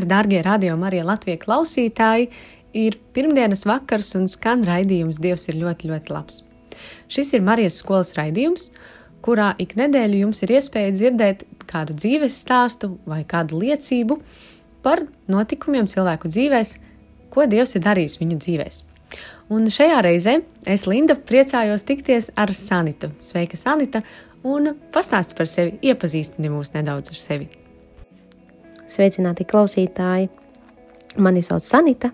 Labvakar, darbie radio Marija Latvijas klausītāji! Ir pirmdienas vakars un skan raidījums Dievs ir ļoti, ļoti labs. Šis ir Marijas skolas raidījums, kurā ik nedēļu jums ir iespēja dzirdēt kādu dzīves stāstu vai kādu liecību par notikumiem cilvēku dzīvēs, ko Dievs ir darījis viņu dzīvēs. Un šajā reizē es, Linda, priecājos tikties ar Sanitu. Sveika, Sanita! Un pastāsti par sevi, iepazīstini mūs nedaudz ar sevi. Sveicināti klausītāji! Mani sauc Sanita.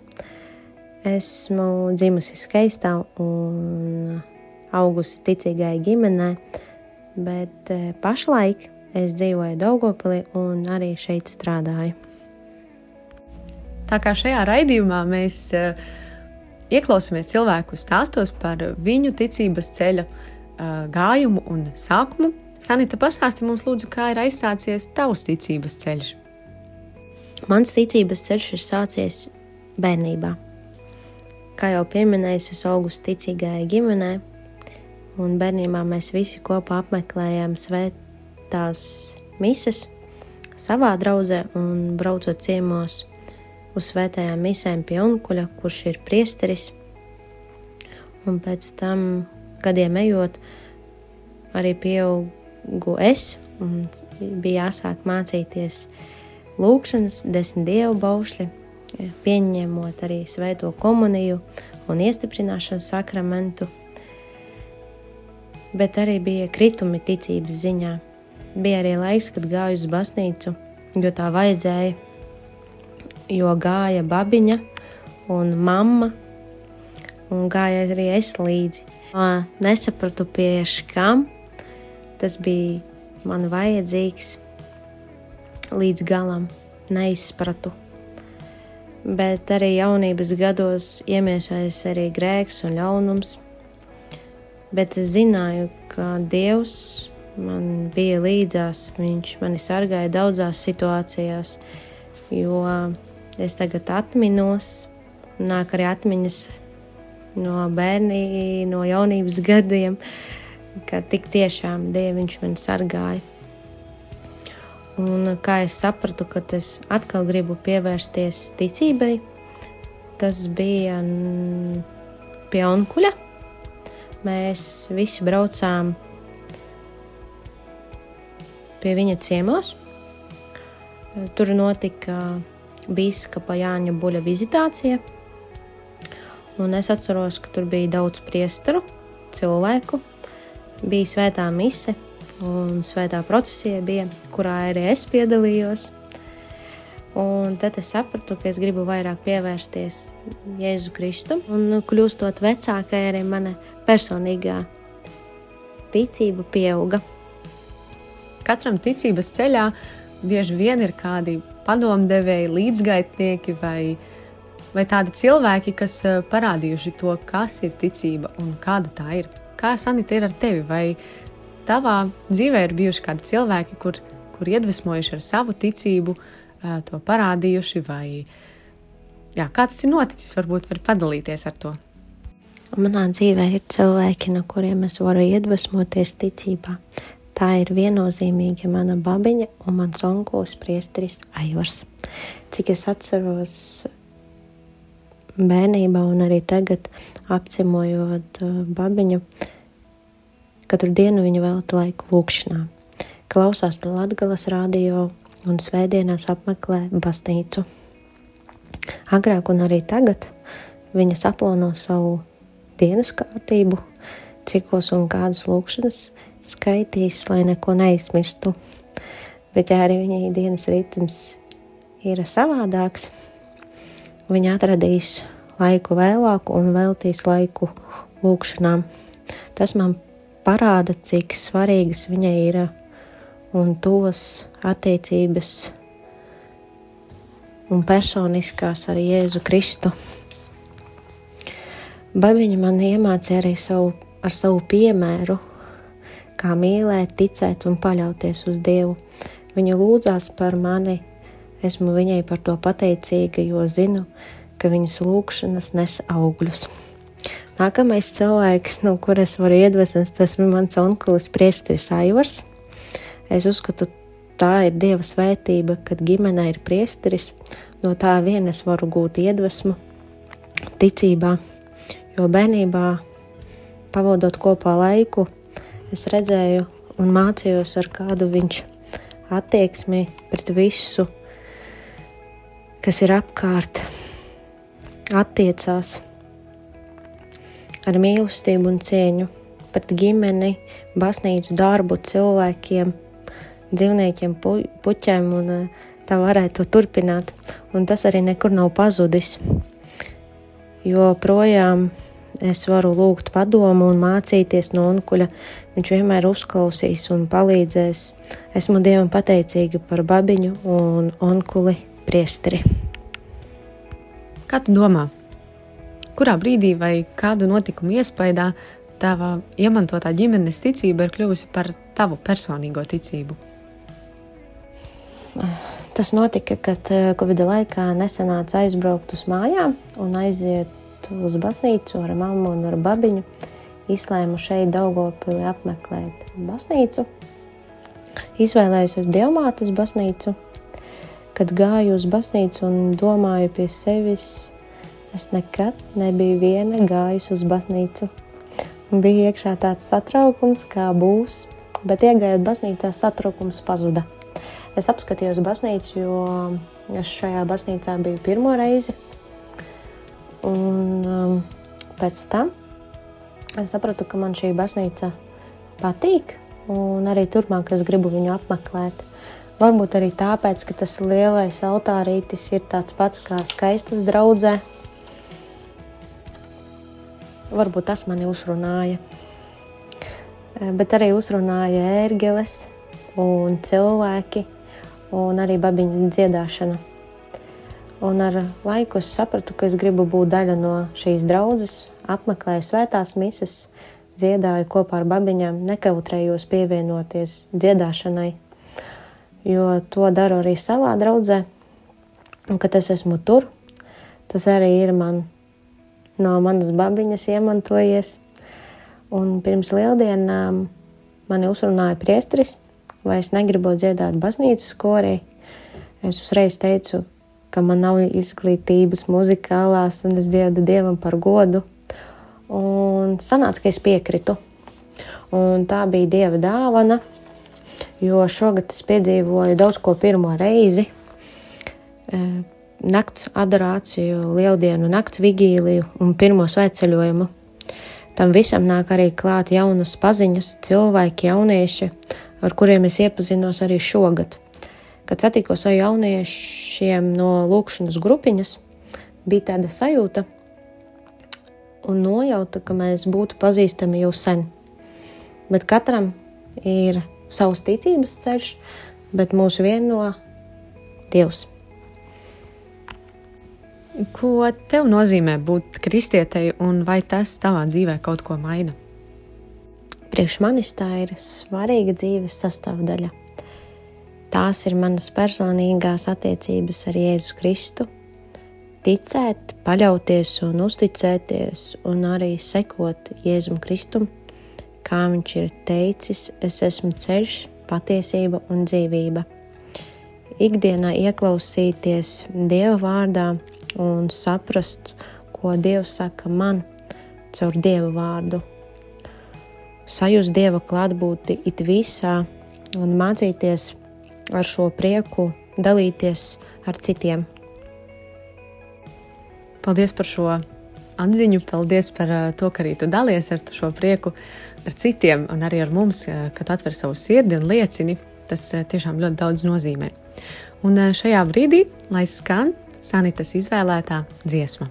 Esmu dzimusi skaistā un augusi ticīgai ģimenē, bet eh, pašlaik es dzīvoju Daugopilī un arī šeit strādāju. Tā kā šajā raidījumā mēs uh, ieklausāmies cilvēku stāstos par viņu ticības ceļa uh, gājumu un sākumu, Sanita pastāsti mums lūdzu, kā ir aizsācies tavs ticības ceļš. Mans ticības ceļš ir sācies bērnībā. Kā jau pieminējis, es augustu ticīgajā ģimenē, un bērnībā mēs visi kopā apmeklējām svētās mises savā draudzē un braucot ciemos uz svētajām misēm pie onkuļa, kurš ir priesteris. Un pēc tam, gadiem ejot, arī pieaugu es un bija jāsāk mācīties lūkšanas, desmit dievu baušļi, pieņemot arī svēto komuniju un iestiprināšanas sakramentu, bet arī bija kritumi ticības ziņā. Bija arī laiks, kad gāju uz baznīcu, jo tā vajadzēja, jo gāja babiņa un mamma, un gāja arī es līdzi. Nesapratu, priekš kam tas bija man vajadzīgs līdz galam neizpratu. Bet arī jaunības gados iemiešais arī grēks un ļaunums. Bet es zināju, ka Dievs man bija līdzās, Viņš mani sargāja daudzās situācijās, jo es tagad atminos, nāk arī atmiņas no bērnības, no jaunības gadiem, ka tik tiešām Dievs mani sargāja. Un kā es sapratu, ka es atkal gribu pievērsties ticībai, tas bija pie onkuļa. Mēs visi braucām pie viņa ciemos. Tur notika biskupa Jāņa Buļa vizitācija. Un es atceros, ka tur bija daudz priesteru, cilvēku, bija svētā mise, un svētā procesija bija, kurā arī es piedalījos. Un tad es sapratu, ka es gribu vairāk pievērsties Jēzu Kristu. Un kļūstot vecākai, arī mana personīgā ticība pieauga. Katram ticības ceļā bieži vien ir kādi padomdevēji, līdzgaitnieki vai, vai tādi cilvēki, kas eh, parādījuši to, kas ir ticība un kāda tā ir. Kā sanita ir ar tevi? Vai tavā dzīvē ir bijuši kādi cilvēki, kur, kur iedvesmojuši ar savu ticību, to parādījuši, vai jā, kā tas ir noticis, varbūt var padalīties ar to. Manā dzīvē ir cilvēki, no kuriem es varu iedvesmoties ticībā. Tā ir viennozīmīgi mana babiņa un mans onkos priesteris Aivars. Cik es atceros bērnībā un arī tagad apciemojot babiņu, Katru dienu viņa velta laiku lūkšanā, klausās Latvijas radio un svētdienās apmeklē baznīcu. Agrāk un arī tagad viņa saplāno savu dienas kārtību, cikos un kādas lūkšanas skaitīs, lai neko neizmirstu. Bet, ja arī viņai dienas ritms ir savādāks, viņa atradīs laiku vēlāku un veltīs laiku lūkšanām. Tas man parāda, cik svarīgas viņai ir un tuvas attiecības un personiskās ar Jēzu Kristu. Babiņa man iemācīja arī savu, ar savu piemēru, kā mīlēt, ticēt un paļauties uz Dievu. Viņa lūdzās par mani, esmu viņai par to pateicīga, jo zinu, ka viņas lūgšanas nes augļus. Nākamais cilvēks, no kuras varu iedvesmas, tas ir mans onkulis Priestris Aivars. Es uzskatu, tā ir Dieva svētība, kad ģimenē ir priesteris. No tā vien es varu gūt iedvesmu, ticībā, jo bērnībā, pavadot kopā laiku, es redzēju un mācījos, ar kādu viņš attieksmi pret visu, kas ir apkārt, attiecās ar mīlestību un cieņu pret ģimeni, baznīcu, darbu, cilvēkiem, dzīvniekiem, pu puķiem, un eh, tā varētu turpināt. Un tas arī nekur nav pazudis. Jo projām es varu lūgt padomu un mācīties no onkuļa. Viņš vienmēr uzklausīs un palīdzēs. Esmu Dievam pateicīga par babiņu un onkuli priesteri. Kā tu domā, kurā brīdī vai kādu notikumu iespējā tava iemantotā ģimenes ticība ir kļuvusi par tavu personīgo ticību? Tas notika, kad eh, Covid laikā nesanāca aizbraukt uz mājām un aiziet uz baznīcu ar mammu un ar babiņu. Izlēmu šeit Daugopili apmeklēt baznīcu. Izvēlējos Dievmātes baznīcu. Kad gāju uz baznīcu un domāju pie sevis, Es nekad nebiju viena gājusi uz baznīcu. Bija iekšā tāds satraukums, kā būs, bet iegājot baznīcā, satraukums pazuda. Es apskatījos baznīcu, jo es šajā baznīcā biju pirmo reizi. Un um, pēc tam es sapratu, ka man šī baznīca patīk, un arī turpmāk es gribu viņu apmeklēt. Varbūt arī tāpēc, ka tas lielais altārītis ir tāds pats kā skaistas draudzē, varbūt tas mani uzrunāja. Eh, bet arī uzrunāja ērgeles un cilvēki, un arī babiņu dziedāšana. Un ar laiku es sapratu, ka es gribu būt daļa no šīs draudzes, apmeklēju svētās mises, dziedāju kopā ar babiņām, nekautrējos pievienoties dziedāšanai, jo to daru arī savā draudzē. Un, kad es esmu tur, tas arī ir man no manas babiņas iemantojies. Un pirms lieldienām mani uzrunāja priesteris, vai es negribu dziedāt baznīcas korī. Es uzreiz teicu, ka man nav izglītības muzikālās, un es dziedu dievam par godu. Un sanāca, ka es piekritu. Un tā bija dieva dāvana, jo šogad es piedzīvoju daudz ko pirmo reizi nakts adorāciju, lieldienu, nakts vigīliju un pirmo sveceļojumu. Tam visam nāk arī klāt jaunas paziņas, cilvēki, jaunieši, ar kuriem es iepazinos arī šogad. Kad satikos ar jauniešiem no lūkšanas grupiņas, bija tāda sajūta un nojauta, ka mēs būtu pazīstami jau sen. Bet katram ir savs ticības ceļš, bet mūs vieno Dievs. Ko tev nozīmē būt kristietei, un vai tas tavā dzīvē kaut ko maina? Priekš manis tā ir svarīga dzīves sastāvdaļa. Tās ir manas personīgās attiecības ar Jēzu Kristu. Ticēt, paļauties un uzticēties, un arī sekot Jēzum Kristum, kā viņš ir teicis, es esmu ceļš, patiesība un dzīvība. Ikdienā ieklausīties Dieva vārdā un saprast, ko Dievs saka man caur Dieva vārdu. Sajust Dieva klātbūtni it visā un mācīties ar šo prieku dalīties ar citiem. Paldies par šo atziņu, paldies par uh, to, ka arī tu dalies ar šo prieku ar citiem un arī ar mums, uh, kad atver savu sirdi un liecini. Tas uh, tiešām ļoti daudz nozīmē. Un šajā brīdī, lai skan Sanitas izvēlētā dziesma.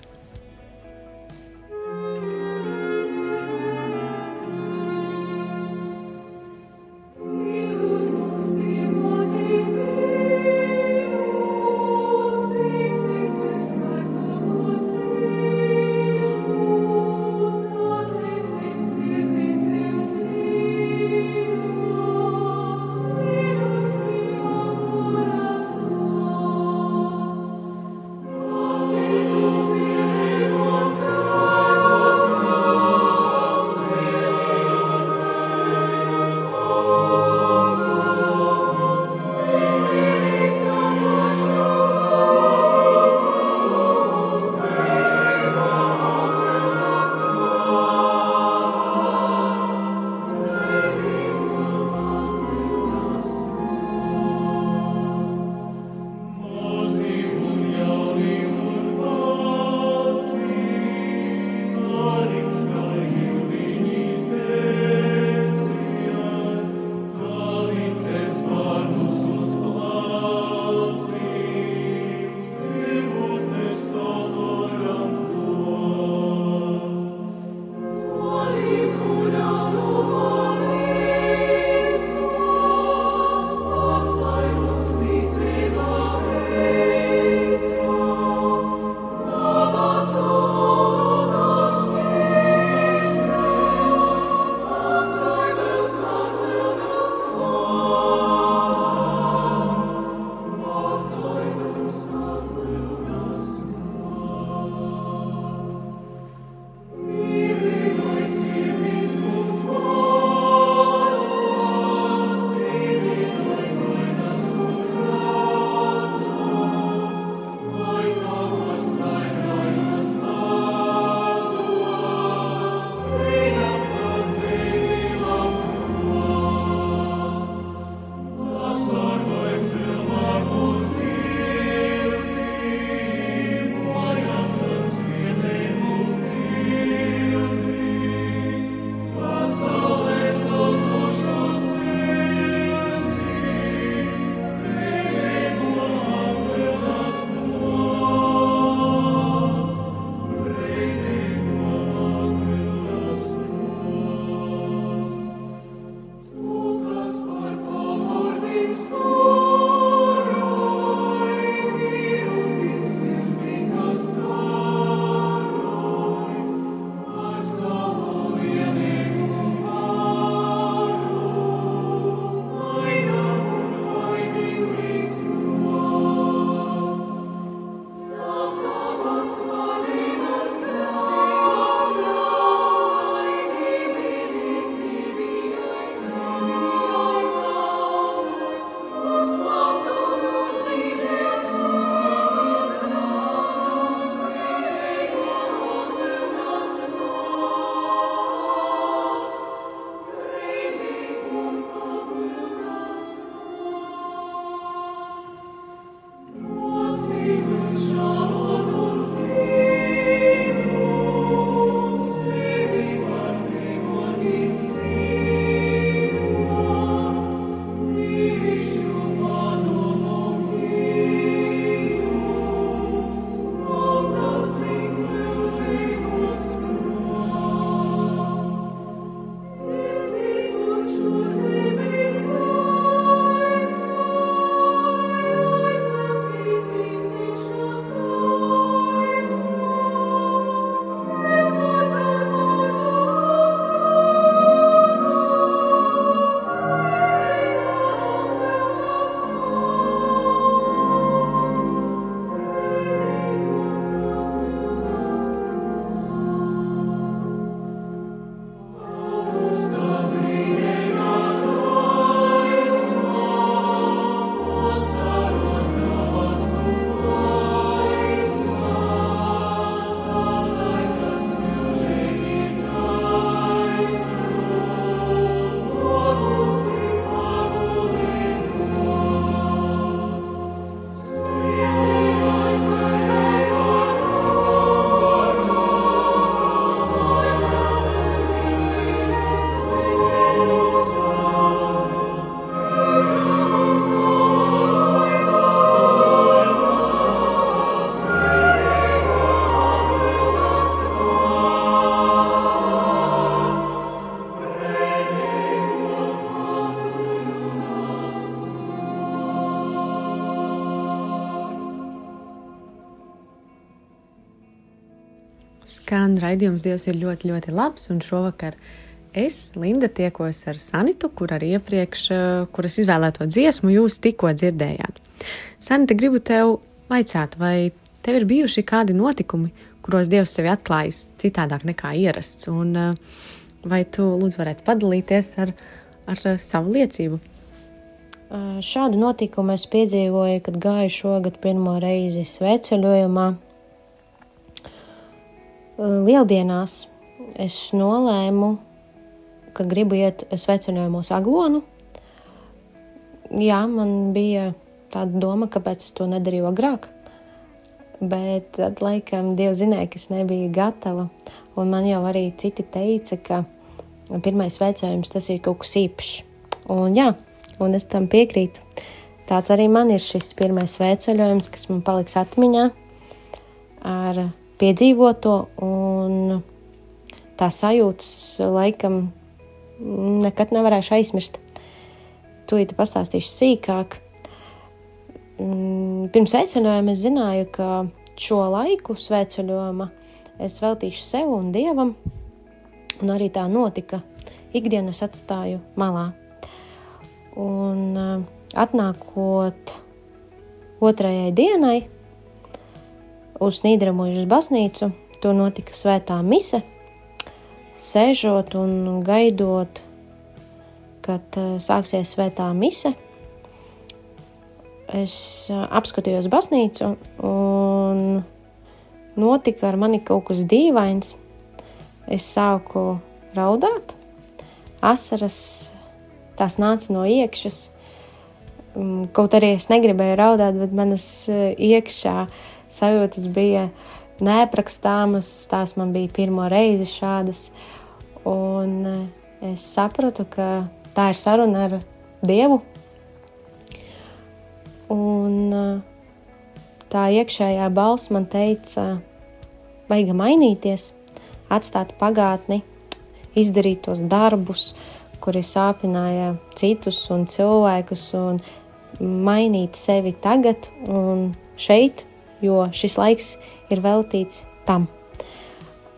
Raidījums Dievs ir ļoti, ļoti labs, un šovakar es, Linda, tiekos ar Sanitu, kur arī iepriekš, eh, kuras izvēlēto dziesmu jūs tikko dzirdējāt. Sanita, gribu tev vaicāt, vai tev ir bijuši kādi notikumi, kuros Dievs sevi atklājis citādāk nekā ierasts, un eh, vai tu lūdzu varētu padalīties ar, ar eh, savu liecību? Šādu notikumu es piedzīvoju, kad gāju šogad pirmo reizi sveceļojumā. Lieldienās es nolēmu, ka gribu iet sveceļojumos aglonu. Jā, man bija tāda doma, kāpēc es to nedarīju agrāk. Bet tad, laikam, Dievs zināja, ka es nebiju gatava. Un man jau arī citi teica, ka pirmais veicējums tas ir kaut kas īpašs. Un jā, un es tam piekrītu. Tāds arī man ir šis pirmais veiceļojums, kas man paliks atmiņā ar piedzīvoto, un tā sajūtas laikam nekad nevarēšu aizmirst. To īsti pastāstīšu sīkāk. Mm, pirms sveceļojuma es zināju, ka šo laiku sveceļojuma es veltīšu sev un dievam, un arī tā notika. Ikdienu es atstāju malā. Un uh, atnākot otrajai dienai uz Nīdermuļas baznīcu, tur notika svētā mise. Sēžot un gaidot, kad uh, sāksies svētā mise, es uh, apskatījos baznīcu un notika ar mani kaut kas dīvains. Es sāku raudāt, asaras tās nāca no iekšas. Mm, kaut arī es negribēju raudāt, bet manas eh, iekšā sajūtas bija neaprakstāmas. Tās man bija pirmo reizi šādas. Un eh, es sapratu, ka tā ir saruna ar Dievu. Un eh, tā iekšējā balss man teica, vajag mainīties, atstāt pagātni, izdarīt tos darbus, kuri sāpināja citus un cilvēkus, un mainīt sevi tagad un šeit, jo šis laiks ir veltīts tam.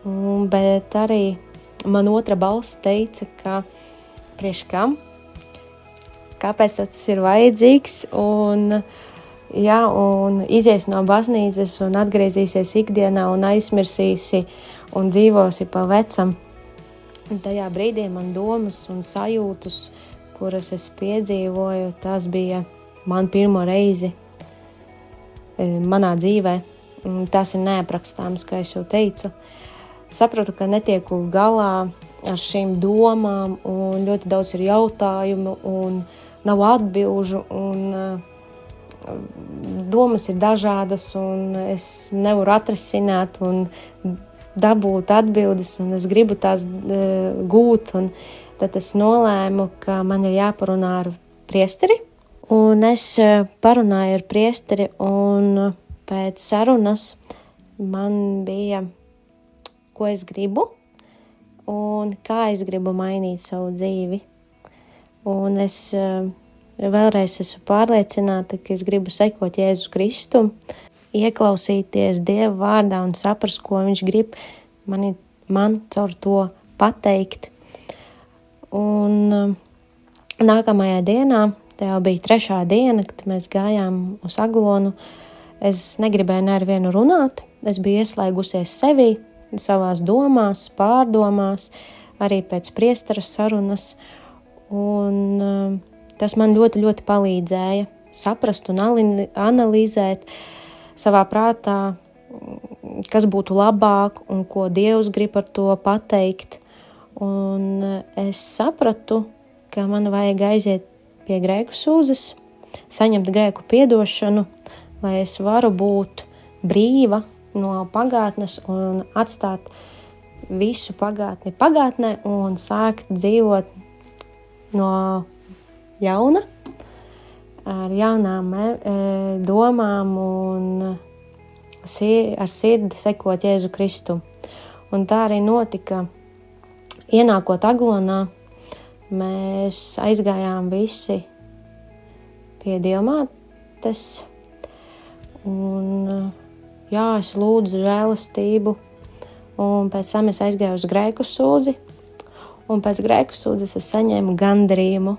Un, bet arī man otra balss teica, ka priekš kam, kāpēc tas ir vajadzīgs, un, jā, un izies no baznīcas un atgriezīsies ikdienā un aizmirsīsi un dzīvosi pa vecam. Tajā brīdī man domas un sajūtas, kuras es piedzīvoju, tas bija man pirmo reizi manā dzīvē. Tas ir neaprakstāms, kā jau teicu. Sapratu, ka netieku galā ar šīm domām, un ļoti daudz ir jautājumu, un nav atbilžu. Un, uh, domas ir dažādas, un es nevaru atrisināt, un dabūt atbildes, un es gribu tās uh, gūt. Tad es nolēmu, ka man ir jāparunā ar priesteri. Un es uh, parunāju ar priesteri, un pēc sarunas man bija, ko es gribu un kā es gribu mainīt savu dzīvi. Un es uh, vēlreiz esmu pārliecināta, ka es gribu sekot Jēzu Kristum, uh, ieklausīties Dieva vārdā un saprast, ko Viņš grib mani, man caur to pateikt. Un nākamajā dienā, tā jau bija trešā diena, kad mēs gājām uz Aglonu, es negribēju ne ar vienu runāt, es biju ieslēgusies sevī, savās domās, pārdomās, arī pēc priesteras sarunas, un um, tas man ļoti, ļoti palīdzēja saprast un analizēt, uh, savā prātā, kas būtu labāk un ko Dievs grib ar to pateikt. Un es sapratu, ka man vajag aiziet pie grēku sūdzes, saņemt grēku piedošanu, lai es varu būt brīva no pagātnes un atstāt visu pagātni pagātnē un sākt dzīvot no jauna ar jaunām e, domām un ar sirdi sekot Jēzu Kristu. Un tā arī notika. Ienākot aglonā, mēs aizgājām visi pie diamātes, un jā, es lūdzu žēlastību un pēc tam es aizgāju uz grēku sūdzi, un pēc grēku sūdzes es saņēmu gandarījumu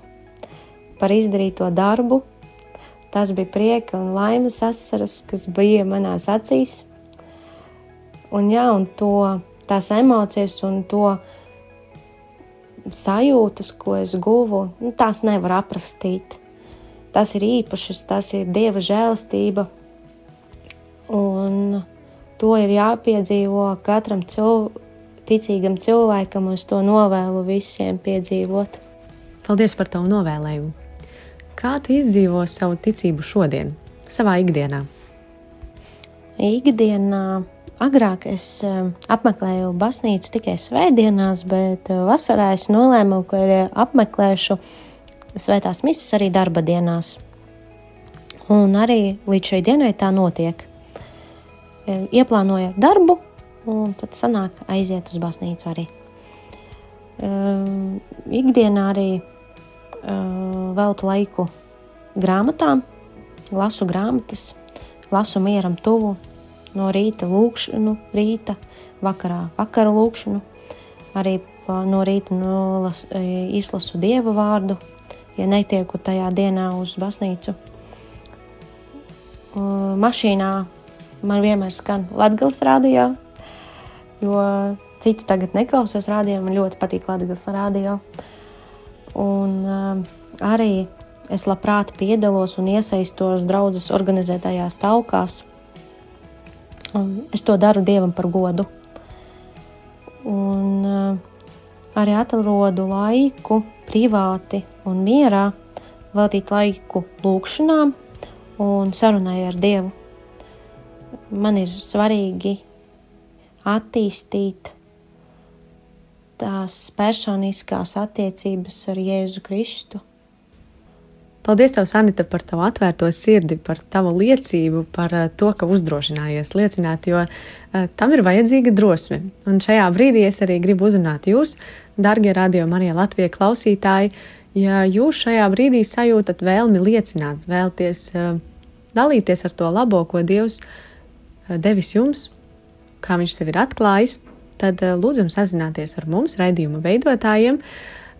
par izdarīto darbu. Tas bija prieka un laimes asaras, kas bija manās acīs. Un, jā, un to, tās emocijas un to sajūtas, ko es guvu, nu, tās nevar aprakstīt. Tas ir īpašs, tas ir dieva žēlastība. Un to ir jāpiedzīvo katram cilvēkam ticīgam cilvēkam, un es to novēlu visiem piedzīvot. Paldies par tavu novēlējumu! Kā tu izdzīvo savu ticību šodien, savā ikdienā? Ikdienā agrāk es eh, apmeklēju baznīcu tikai svētdienās, bet eh, vasarā es nolēmu, ka apmeklēšu svētās misijas arī darba dienās. Un arī līdz šai dienai tā notiek. Eh, ieplānoju darbu, un tad sanāk aiziet uz baznīcu arī. Uh, ikdienā arī uh, veltu laiku grāmatām, lasu grāmatas, lasu mieram tuvu, no rīta lūkšanu, rīta, vakarā vakaru lūkšanu, arī no rīta nolas, izlasu dievu vārdu, ja netieku tajā dienā uz baznīcu. Mašīnā man vienmēr skan Latgals radio, jo citu tagad neklausos rādījumā. Man ļoti patīk Latvijas rādio. Un uh, arī es labprāt piedalos un iesaistos draudzes organizētajās talkās. Un es to daru dievam par godu. Un uh, arī atrodu laiku privāti un mierā veltīt laiku lūgšanām un sarunai ar Dievu. Man ir svarīgi attīstīt tās personiskās attiecības ar Jēzu Kristu. Paldies, tev, Sanita, par tavu atvērto sirdi, par tavu liecību, par uh, to, ka uzdrošinājies liecināt, jo uh, tam ir vajadzīga drosme. Un šajā brīdī es arī gribu uzrunāt jūs, darbie radio Marija Latvijas klausītāji, ja jūs šajā brīdī sajūtat vēlmi liecināt, vēlties uh, dalīties ar to labo, ko Dievs devis jums, kā viņš sev ir atklājis, tad eh, lūdzam sazināties ar mums, raidījuma veidotājiem,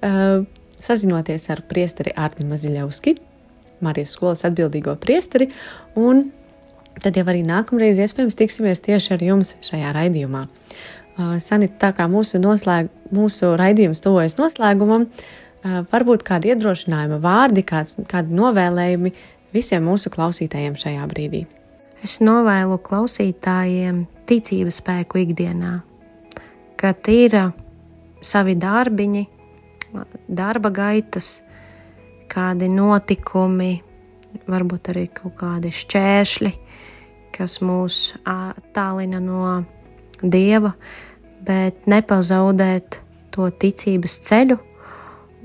eh, sazinoties ar priesteri Ārni Maziļevski, Marijas skolas atbildīgo priesteri, un tad jau arī nākamreiz iespējams tiksimies tieši ar jums šajā raidījumā. Eh, Sanita, tā kā mūsu, noslēg, mūsu raidījums tuvojas noslēgumam, varbūt kādi iedrošinājuma vārdi, kāds, kādi novēlējumi visiem mūsu klausītājiem šajā brīdī. Es novēlu klausītājiem ticības spēku ikdienā, kad ir savi darbiņi, darba gaitas, kādi notikumi, varbūt arī kaut kādi šķēršļi, kas mūs attālina no dieva, bet nepazaudēt to ticības ceļu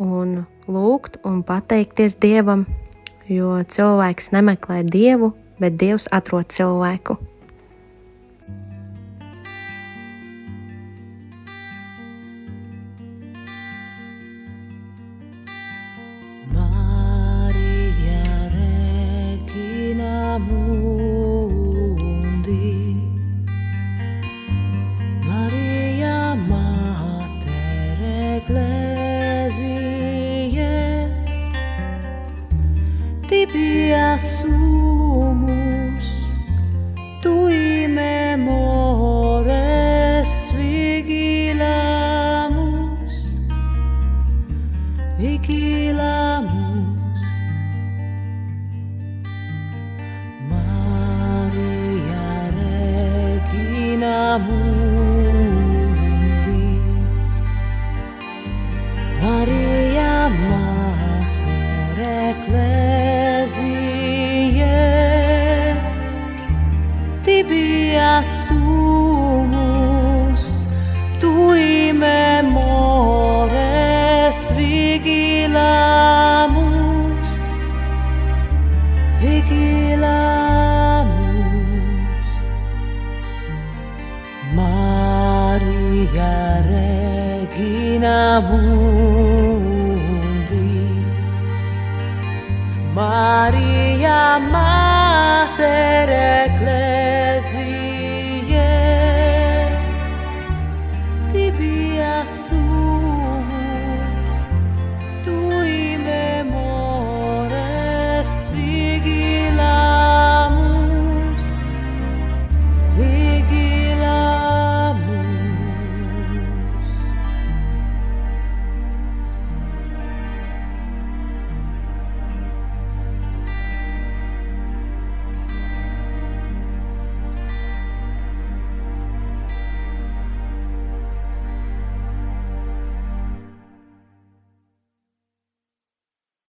un lūgt un pateikties dievam, jo cilvēks nemeklē dievu, bet dievs atrod cilvēku. Maria Mater